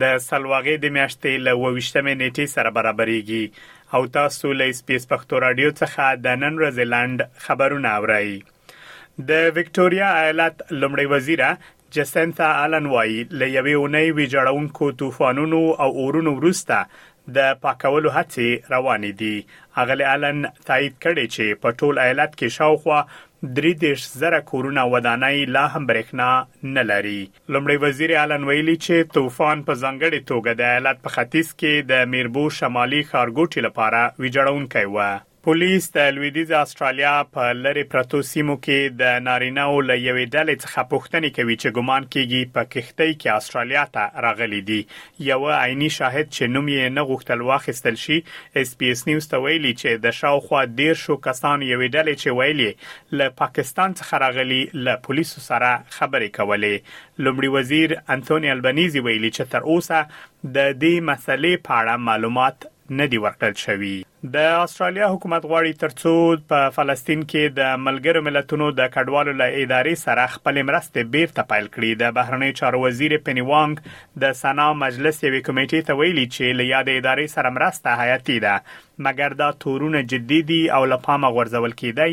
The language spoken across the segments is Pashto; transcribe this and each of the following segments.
د سلواغې د میاشتې له اووه ویشتمې نېټې سره برابرېږي او تاسو له اس بي اس پښتو راډیو څخه د نن ورځې لنډ خبرونه اورئ. د ویکټوریا ایالت لومړۍ وزیره جسنتا آلن وایي له یوې اونۍ ویجاړونکو طوفانونو او اورونو وروسته د پاکولو هڅې روانې دي. اغلې آلن تایید کړې چې په ټول ایالت کې شاوخوا درې دېرش زره کورونه ودانۍ لا هم برېښنا نه لري. لومړی وزیر الن ویلي چې طوفان په ځانګړې توګه د ایالت په ختیځ کې د میربو شمالي ښارګوټي لپاره ویجاړونکی و. پولیس د لویدیځې اسټرالیا په لرې پرتو سیمو کې د نارینه و له یوې ډلې څخه پوښتنې کوي چې ګمان کیږي په کښتۍ کې اسټرالیا ته راغلي دي یوه عیني شاهد چې نوم یې نه غوښتل واخیستل شي، ایس بي ایس نیوز ته ویلي چې د شاوخوا دېرشو کسانو یوې ډلې چې ویل یې له پاکستان څخه راغلي، له پولیسو سره خبرې کولې. لومړي وزیر انتوني البنیزي ویلي چې تر اوسه د دې مسلې په اړه معلومات نه دي ورکړل شوي. د استرالیا حکومت غواړي ترڅو په فلسطین کې د ملګرو ملتونو د کډوالو له ادارې سره خپل مرستې بیرته پیل کړي د بهرنیو چارو وزیر پنی وانګ د سنا مجلس یوې کمیټې ته ویلي چې له یاد ادارې سره مرسته حیاتي ده مګر دا تورونه جدي دي او له پامه غورځول کیدی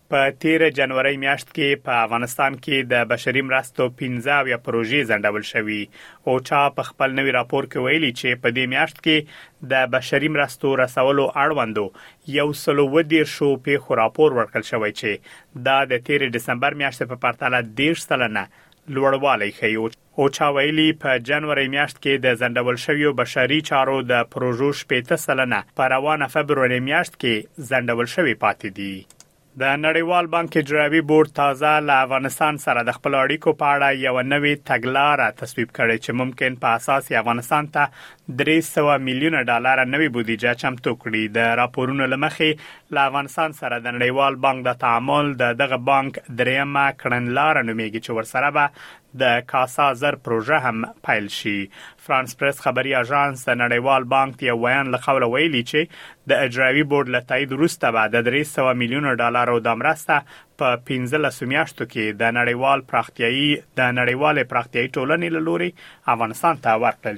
په تېره جنورۍ میاشت کې په افغانستان کې د بشري مرستو پنځه اویا پروژې ځنډول شوي. اوچا په خپل نوي راپور کې ویلي چې په دې میاشت کې د بشري مرستو رسولو اړوندو یو سل اووه دېرشو پېښو راپور ورکړل شوی چې دا د تېرې ډسمبر میاشتې په پرتله دېرش سلنه لوړوالی ښيي. اوچا ویلي، په جنورۍ میاشت کې د ځنډول شویو بشري چارو د پروژو شپېته سلنه په روانه فبرورۍ میاشت کې ځنډول شوې پاتې دي. د نړیوال بانک اجرایوي بورډ تازه له افغانستان سره د خپلو اړیکو په اړه یوه نوې تګلاره تصویب کړې چې ممکن په اساس یې افغانستان ته درې سوه میلیونه ډالره نوې بودیجه چمتو کړي. د راپورونو له مخې له افغانستان سره د نړیوال بانک دا تعامل د دغه بانک درېیمه کړنلاره نومېږي چې ورسره به د کاسا زر پروژه هم پیل شي. فرانس پرس خبري اژانس د نړیوال بانک د یو ویاند له قوله ویلي، چې د اجرایوي بورډ له تایید وروسته به د درې سوه میلیونو ډالرو دا مرسته په پنځلسو میاشتو کې د نړیوال پراختیایي د نړیوالې پراختیایي ټولنې له لورې افغانستان ته ورکړل